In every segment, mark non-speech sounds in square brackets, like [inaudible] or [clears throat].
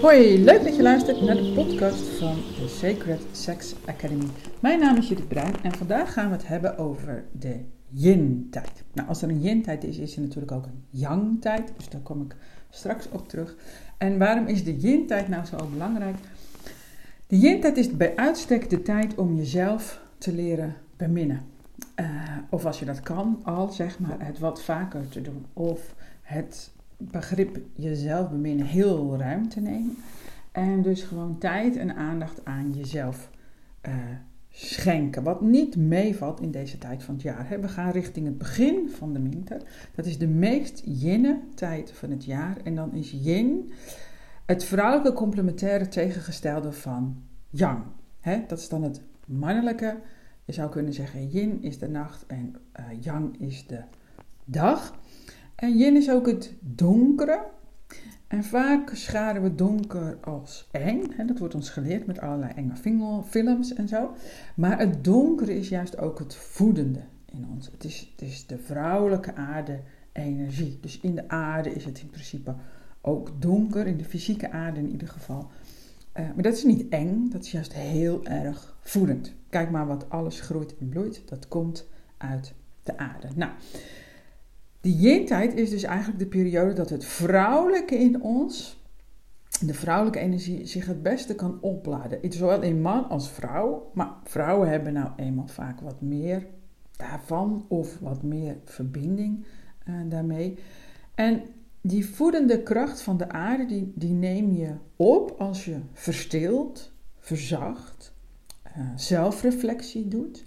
Hoi, leuk dat je luistert naar de podcast van de Sacred Sex Academy. Mijn naam is Judith Bruin en vandaag gaan we het hebben over de yin-tijd. Nou, als er een yin-tijd is, is er natuurlijk ook een yang-tijd, dus daar kom ik straks op terug. En waarom is de yin-tijd nou zo belangrijk? De yin-tijd is bij uitstek de tijd om jezelf te leren beminnen. Uh, of als je dat kan, al zeg maar het wat vaker te doen. Of het begrip jezelf beminnen heel ruim te nemen. En dus gewoon tijd en aandacht aan jezelf uh, schenken. Wat niet meevalt in deze tijd van het jaar. We gaan richting het begin van de winter. Dat is de meest yinne tijd van het jaar. En dan is yin het vrouwelijke complementaire tegengestelde van yang. Dat is dan het mannelijke. Je zou kunnen zeggen yin is de nacht en uh, yang is de dag. En yin is ook het donkere. En vaak scharen we donker als eng. Dat wordt ons geleerd met allerlei enge films en zo. Maar het donkere is juist ook het voedende in ons. Het is, het is de vrouwelijke aarde energie. Dus in de aarde is het in principe ook donker, in de fysieke aarde in ieder geval. Uh, maar dat is niet eng, dat is juist heel erg voedend. Kijk maar wat alles groeit en bloeit, dat komt uit de aarde. Nou, de yin-tijd is dus eigenlijk de periode dat het vrouwelijke in ons, de vrouwelijke energie, zich het beste kan opladen. Zowel in man als vrouw. Maar vrouwen hebben nou eenmaal vaak wat meer daarvan of wat meer verbinding uh, daarmee. En die voedende kracht van de aarde, die, die neem je op als je verstilt, verzacht, uh, zelfreflectie doet.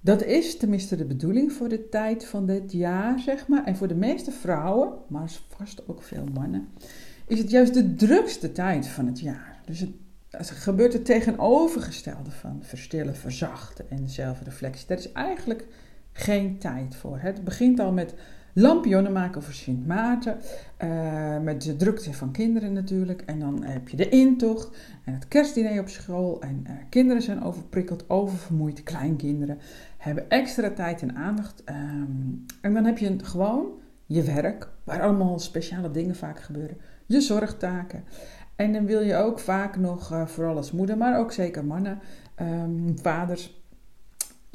Dat is tenminste de bedoeling voor de tijd van dit jaar, zeg maar. En voor de meeste vrouwen, maar vast ook veel mannen, is het juist de drukste tijd van het jaar. Dus het, het gebeurt het tegenovergestelde van verstillen, verzachten en zelfreflectie. Daar is eigenlijk geen tijd voor. Het begint al met lampionnen maken voor Sint Maarten. Uh, met de drukte van kinderen natuurlijk. En dan heb je de intocht en het kerstdiner op school. En uh, kinderen zijn overprikkeld, oververmoeid. Kleinkinderen hebben extra tijd en aandacht. Um, en dan heb je gewoon je werk, waar allemaal speciale dingen vaak gebeuren. Je zorgtaken. En dan wil je ook vaak nog, uh, vooral als moeder, maar ook zeker mannen, um, vaders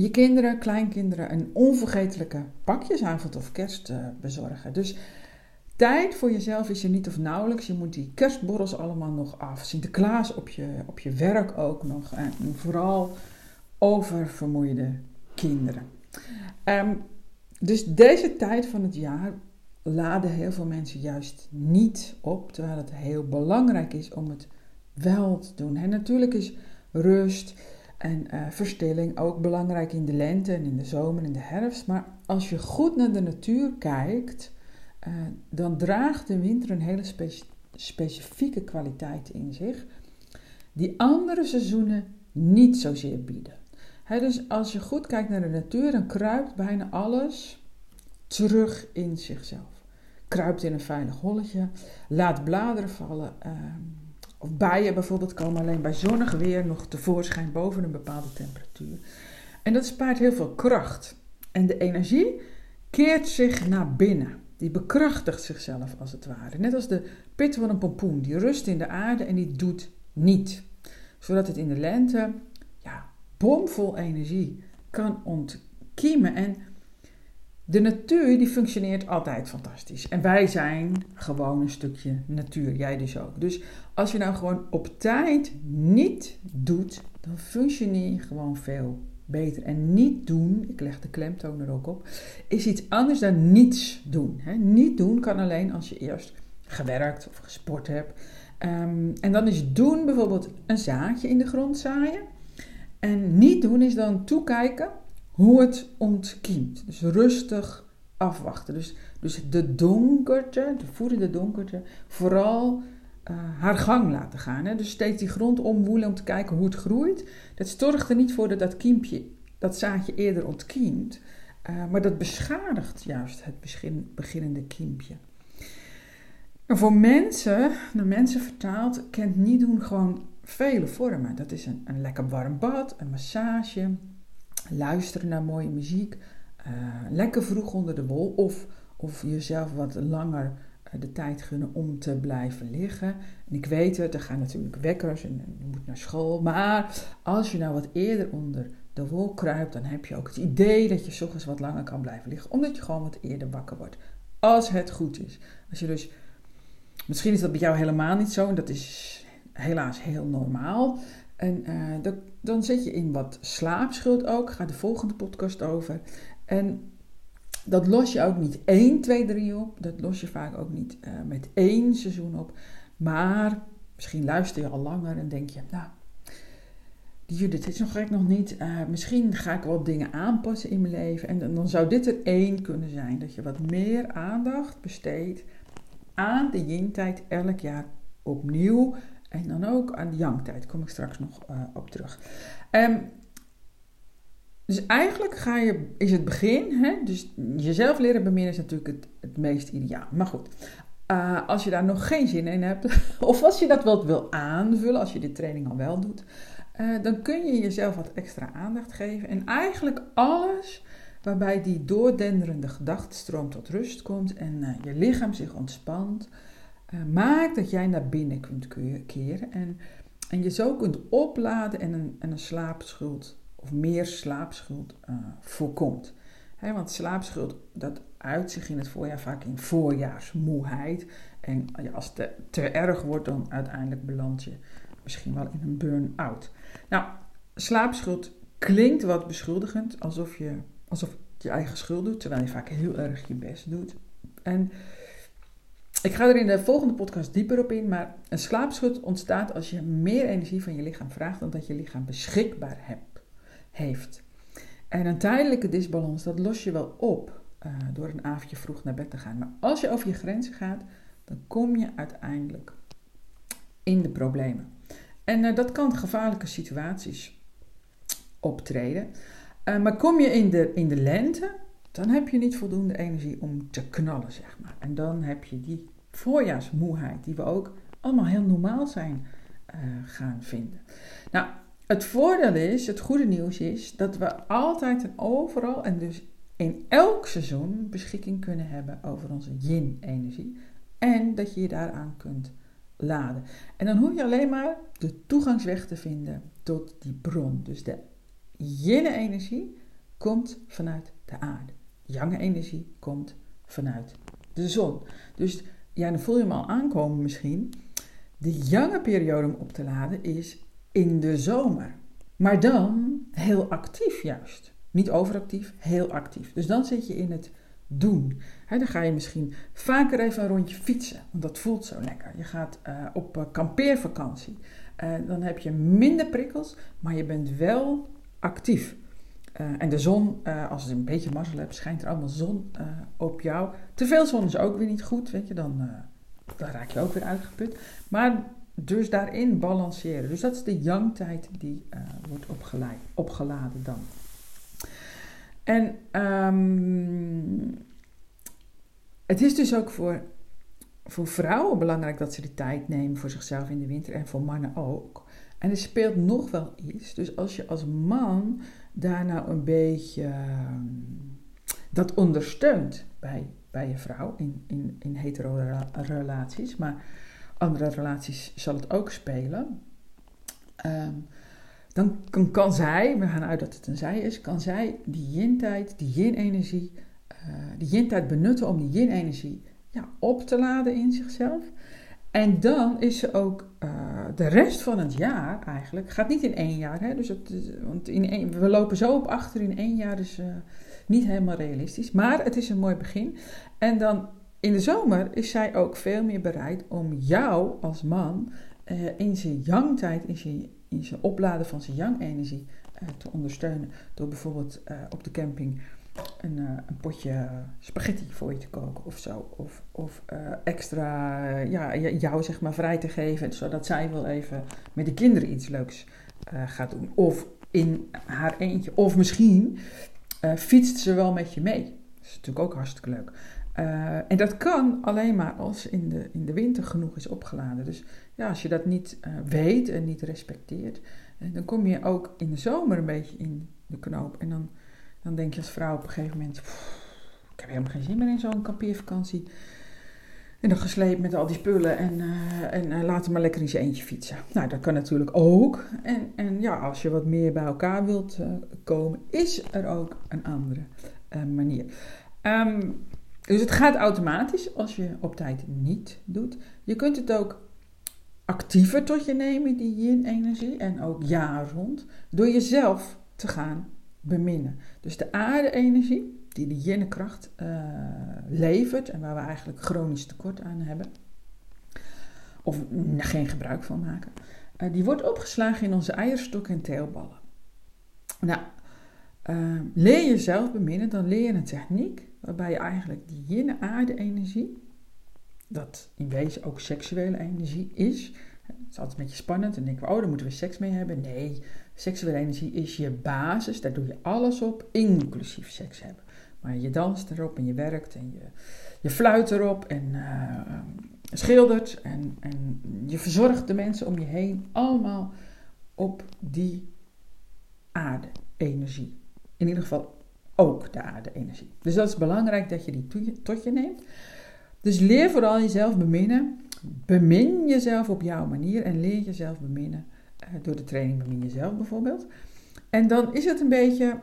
je kinderen, kleinkinderen een onvergetelijke pakjesavond of kerst uh, bezorgen. Dus tijd voor jezelf is er niet of nauwelijks. Je moet die kerstborrels allemaal nog af. Sinterklaas op je, op je werk ook nog. En vooral oververmoeide kinderen. Um, dus deze tijd van het jaar laden heel veel mensen juist niet op. Terwijl het heel belangrijk is om het wel te doen. En natuurlijk is rust en uh, verstilling ook belangrijk in de lente en in de zomer en in de herfst. Maar als je goed naar de natuur kijkt, uh, dan draagt de winter een hele spe specifieke kwaliteit in zich, die andere seizoenen niet zozeer bieden. He, dus als je goed kijkt naar de natuur, dan kruipt bijna alles terug in zichzelf. Kruipt in een veilig holletje, laat bladeren vallen. Uh, of bijen bijvoorbeeld komen alleen bij zonnig weer nog tevoorschijn boven een bepaalde temperatuur. En dat spaart heel veel kracht. En de energie keert zich naar binnen. Die bekrachtigt zichzelf als het ware. Net als de pit van een pompoen. Die rust in de aarde en die doet niet. Zodat het in de lente ja, bomvol energie kan ontkiemen. En de natuur die functioneert altijd fantastisch. En wij zijn gewoon een stukje natuur. Jij dus ook. Dus als je nou gewoon op tijd niet doet, dan functioneer je gewoon veel beter. En niet doen, ik leg de klemtoon er ook op, is iets anders dan niets doen. Niet doen kan alleen als je eerst gewerkt of gesport hebt. Um, en dan is doen bijvoorbeeld een zaadje in de grond zaaien. En niet doen is dan toekijken hoe het ontkiemt. Dus rustig afwachten. Dus, dus de donkerte, de voedende donkerte, vooral uh, haar gang laten gaan. Hè? Dus steeds die grond omwoelen om te kijken hoe het groeit. Dat zorgt er niet voor dat dat kiempje, dat zaadje eerder ontkiemt. Uh, maar dat beschadigt juist het begin, beginnende kiempje. En voor mensen, naar mensen vertaald, kent niet doen gewoon vele vormen. Dat is een, een lekker warm bad, een massage, luisteren naar mooie muziek, uh, lekker vroeg onder de wol of of jezelf wat langer de tijd gunnen om te blijven liggen. En ik weet het, er gaan natuurlijk wekkers en je moet naar school. Maar als je nou wat eerder onder de wol kruipt, dan heb je ook het idee dat je ochtends wat langer kan blijven liggen. Omdat je gewoon wat eerder wakker wordt. Als het goed is. Als je dus, misschien is dat bij jou helemaal niet zo. En dat is helaas heel normaal. En uh, dan zit je in wat slaapschuld ook. Ga de volgende podcast over. En dat los je ook niet 1, 2, 3 op. Dat los je vaak ook niet uh, met één seizoen op. Maar misschien luister je al langer en denk je, nou, die Judith is nog gek nog niet. Uh, misschien ga ik wat dingen aanpassen in mijn leven. En dan zou dit er één kunnen zijn. Dat je wat meer aandacht besteedt aan de yin-tijd elk jaar opnieuw. En dan ook aan de yang-tijd. Daar kom ik straks nog uh, op terug. Um, dus eigenlijk ga je, is het begin, hè, dus jezelf leren beminnen is natuurlijk het, meest ideaal. Maar goed, uh, als je daar nog geen zin in hebt, [laughs] of als je dat wel wil aanvullen, als je de training al wel doet, uh, dan kun je jezelf wat extra aandacht geven. En eigenlijk alles waarbij die doordenderende gedachtenstroom tot rust komt en je lichaam zich ontspant, maakt dat jij naar binnen kunt keren en, en je zo kunt opladen en een, en een slaapschuld of meer slaapschuld uh, voorkomt. want slaapschuld, dat uit zich in het voorjaar vaak in voorjaarsmoeheid. En als het te, te, erg wordt, dan uiteindelijk beland je misschien wel in een burn-out. Nou, slaapschuld klinkt wat beschuldigend, alsof je, alsof je eigen schuld doet, terwijl je vaak heel erg je best doet. En ik ga er in de volgende podcast dieper op in, maar een slaapschuld ontstaat als je meer energie van je lichaam vraagt dan dat je lichaam beschikbaar heeft. En een tijdelijke disbalans, dat los je wel op uh, door een avondje vroeg naar bed te gaan. Maar als je over je grenzen gaat, dan kom je uiteindelijk in de problemen. En uh, dat kan gevaarlijke situaties optreden. Uh, maar kom je in de, in de lente, dan heb je niet voldoende energie om te knallen, zeg maar. En dan heb je die voorjaarsmoeheid, die we ook allemaal heel normaal zijn gaan vinden. Nou, het voordeel is, het goede nieuws is, dat we altijd en overal en dus in elk seizoen beschikking kunnen hebben over onze yin-energie. En dat je je daaraan kunt laden. En dan hoef je alleen maar de toegangsweg te vinden tot die bron. Dus de yin-energie komt vanuit de aarde. Yang-energie komt vanuit de zon. Dus ja, dan voel je hem al aankomen misschien. De jange periode om op te laden is in de zomer. Maar dan heel actief juist. Niet overactief, heel actief. Dus dan zit je in het doen. dan ga je misschien vaker even een rondje fietsen, want dat voelt zo lekker. Je gaat uh, op uh, kampeervakantie. Uh, dan heb je minder prikkels, maar je bent wel actief. En de zon, als je een beetje mazzel hebt, schijnt er allemaal zon op jou. Te veel zon is ook weer niet goed, weet je, dan, dan raak je ook weer uitgeput. Maar dus daarin balanceren. Dus dat is de yang-tijd die wordt opgeladen dan. En um, het is dus ook voor, voor vrouwen belangrijk dat ze de tijd nemen voor zichzelf in de winter en voor mannen ook. En er speelt nog wel iets. Dus als je als man daar nou een beetje uh, dat ondersteunt bij, bij je vrouw in, in, in hetero relaties, maar andere relaties zal het ook spelen. Um, dan kan, kan, zij, we gaan uit dat het een zij is, kan zij die yin-tijd, die yin-energie, uh, die yin-tijd benutten om die yin-energie ja, op te laden in zichzelf. En dan is ze ook uh, de rest van het jaar eigenlijk, gaat niet in één jaar, hè, dus het, want in één, we lopen zo op achter in één jaar, dus niet helemaal realistisch. Maar het is een mooi begin. En dan in de zomer is zij ook veel meer bereid om jou als man uh, in zijn yang-tijd, in zijn, in zijn opladen van zijn yang-energie te ondersteunen. Door bijvoorbeeld op de camping een, een, potje spaghetti voor je te koken of zo. Of, of extra ja, jou zeg maar vrij te geven, zodat zij wel even met de kinderen iets leuks gaat doen. Of in haar eentje. Of misschien fietst ze wel met je mee. Dat is natuurlijk ook hartstikke leuk. En dat kan alleen maar als in de, in de winter genoeg is opgeladen. Dus ja, als je dat niet weet en niet respecteert, dan kom je ook in de zomer een beetje in de knoop. En dan, dan denk je als vrouw op een gegeven moment, ik heb helemaal geen zin meer in zo'n kampeervakantie. En dan gesleept met al die spullen en, uh, en laat hem maar lekker in zijn eentje fietsen. Nou, dat kan natuurlijk ook. En, en ja, als je wat meer bij elkaar wilt uh, komen, is er ook een andere manier. Um, dus het gaat automatisch als je op tijd niet doet. Je kunt het ook actiever tot je nemen, die yin-energie, en ook jaar rond, door jezelf te gaan beminnen. Dus de aarde-energie, die de yin-kracht uh, levert en waar we eigenlijk chronisch tekort aan hebben, of geen gebruik van maken, uh, die wordt opgeslagen in onze eierstok en teelballen. Nou, uh, leer jezelf beminnen, dan leer je een techniek waarbij je eigenlijk die yin-aarde-energie, dat in wezen ook seksuele energie is, het is altijd een beetje spannend. En denken we, oh, daar moeten we seks mee hebben. Nee, seksuele energie is je basis. Daar doe je alles op, inclusief seks hebben. Maar je danst erop en je werkt en je, je fluit erop en uh, schildert. En, en je verzorgt de mensen om je heen allemaal op die aarde-energie. In ieder geval ook de aarde-energie. Dus dat is belangrijk dat je die tot je neemt. Dus leer vooral jezelf beminnen. Bemin jezelf op jouw manier en leer jezelf beminnen uh, door de training Bemin Jezelf bijvoorbeeld. En dan is het een beetje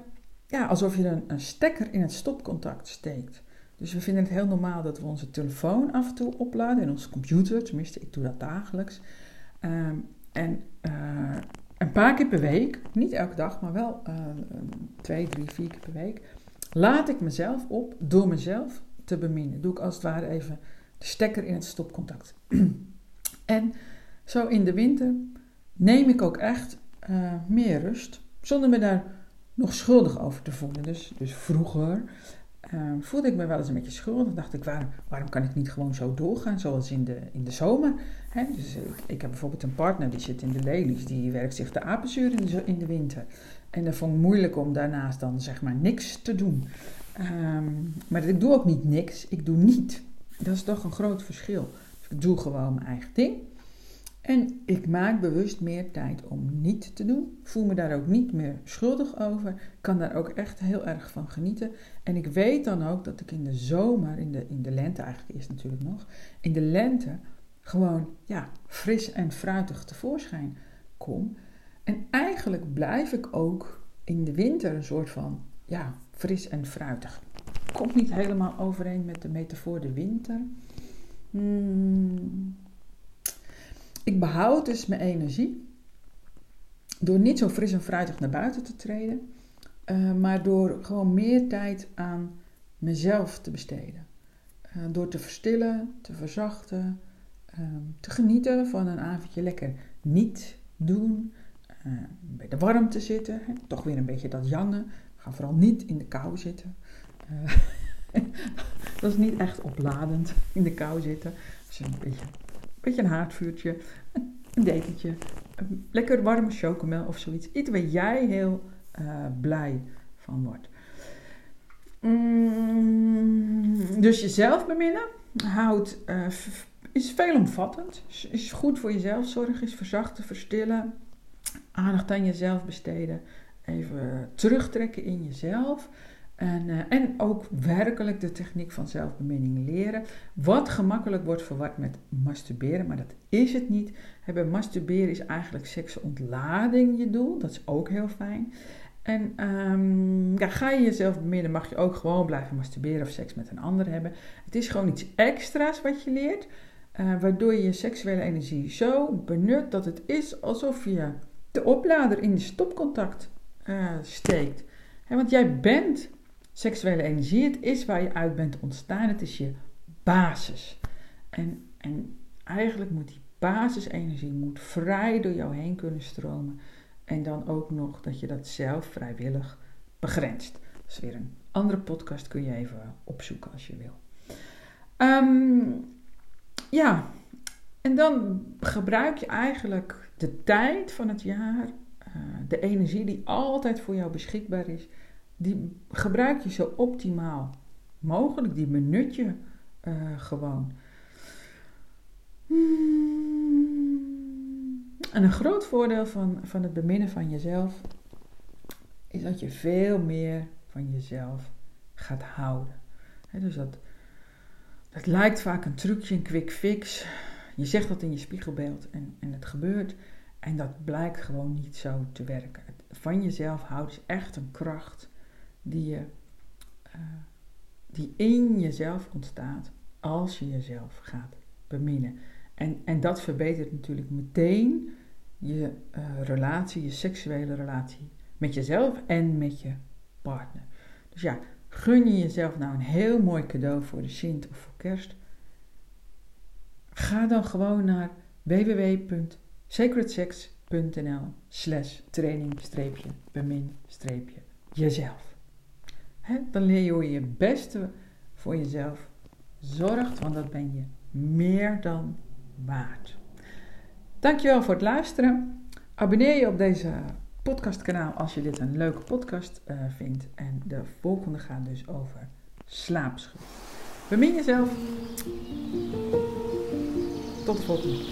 ja, alsof je een, een stekker in het stopcontact steekt. Dus we vinden het heel normaal dat we onze telefoon af en toe opladen in onze computer. Tenminste, ik doe dat dagelijks. Um, en uh, een paar keer per week, niet elke dag, maar wel uh, twee, drie, vier keer per week, laat ik mezelf op door mezelf te beminnen. Doe ik als het ware even de stekker in het stopcontact. [clears throat] en zo in de winter neem ik ook echt uh, meer rust, zonder me daar nog schuldig over te voelen. Dus, dus vroeger uh, voelde ik me wel eens een beetje schuldig. dacht ik, waarom, waarom kan ik niet gewoon zo doorgaan, zoals in de, in de zomer? Hè? Dus ik, heb bijvoorbeeld een partner die zit in de lelies, die werkt zich de apenzuur in de, in de winter. En dat vond ik moeilijk om daarnaast dan zeg maar niks te doen. Um, maar ik doe ook niet niks, ik doe niet. Dat is toch een groot verschil. Ik doe gewoon mijn eigen ding. En ik maak bewust meer tijd om niet te doen. Voel me daar ook niet meer schuldig over. Kan daar ook echt heel erg van genieten. En ik weet dan ook dat ik in de zomer, in de, in de lente eigenlijk eerst natuurlijk nog, in de lente gewoon ja, fris en fruitig tevoorschijn kom. En eigenlijk blijf ik ook in de winter een soort van ja, fris en fruitig. Komt niet helemaal overeen met de metafoor de winter. Hmm. Ik behoud dus mijn energie door niet zo fris en fruitig naar buiten te treden, uh, maar door gewoon meer tijd aan mezelf te besteden. Uh, door te verstillen, te verzachten, uh, te genieten van een avondje lekker niet doen, bij de warmte zitten, toch weer een beetje dat jangen. Ga vooral niet in de kou zitten. [laughs] dat is niet echt opladend in de kou zitten. Als je een beetje beetje een haardvuurtje, een dekentje, een lekker warme chocomel of zoiets. Iets waar jij heel uh, blij van wordt. Mm, dus jezelf beminnen houdt, uh, is veelomvattend. Is goed voor jezelf zorgen, is verzachten, verstillen. Aandacht aan jezelf besteden. Even terugtrekken in jezelf. En, uh, en ook werkelijk de techniek van zelfbeminning leren. Wat gemakkelijk wordt verward met masturberen, maar dat is het niet. Bij masturberen is eigenlijk seksontlading je doel. Dat is ook heel fijn. En um, ja, ga je jezelf beminnen, mag je ook gewoon blijven masturberen of seks met een ander hebben. Het is gewoon iets extra's wat je leert, uh, waardoor je je seksuele energie zo benut dat het is alsof je de oplader in de stopcontact uh, steekt. Want jij bent seksuele energie. Het is waar je uit bent ontstaan. Het is je basis. En, en eigenlijk moet die basisenergie moet vrij door jou heen kunnen stromen. En dan ook nog dat je dat zelf vrijwillig begrenst. Dat is weer een andere podcast, kun je even opzoeken als je wil. Um, ja, en dan gebruik je eigenlijk de tijd van het jaar, uh, de energie die altijd voor jou beschikbaar is, die gebruik je zo optimaal mogelijk. Die benut je uh, gewoon. En een groot voordeel van, van het beminnen van jezelf is dat je veel meer van jezelf gaat houden. dus dat, dat lijkt vaak een trucje, een quick fix. Je zegt dat in je spiegelbeeld en, en het gebeurt. En dat blijkt gewoon niet zo te werken. Van jezelf houden is echt een kracht die, je, uh, die in jezelf ontstaat als je jezelf gaat beminnen. En, en dat verbetert natuurlijk meteen je uh, relatie, je seksuele relatie met jezelf en met je partner. Dus ja, gun je jezelf nou een heel mooi cadeau voor de Sint of voor kerst. Ga dan gewoon naar www.sacredsex.nl slash training-bemin-jezelf. Dan leer je hoe je het beste voor jezelf zorgt, want dat ben je meer dan waard. Dankjewel voor het luisteren. Abonneer je op deze podcastkanaal als je dit een leuke podcast uh, vindt. En de volgende gaat dus over slaapschuld. Bemin jezelf. Tot de volgende.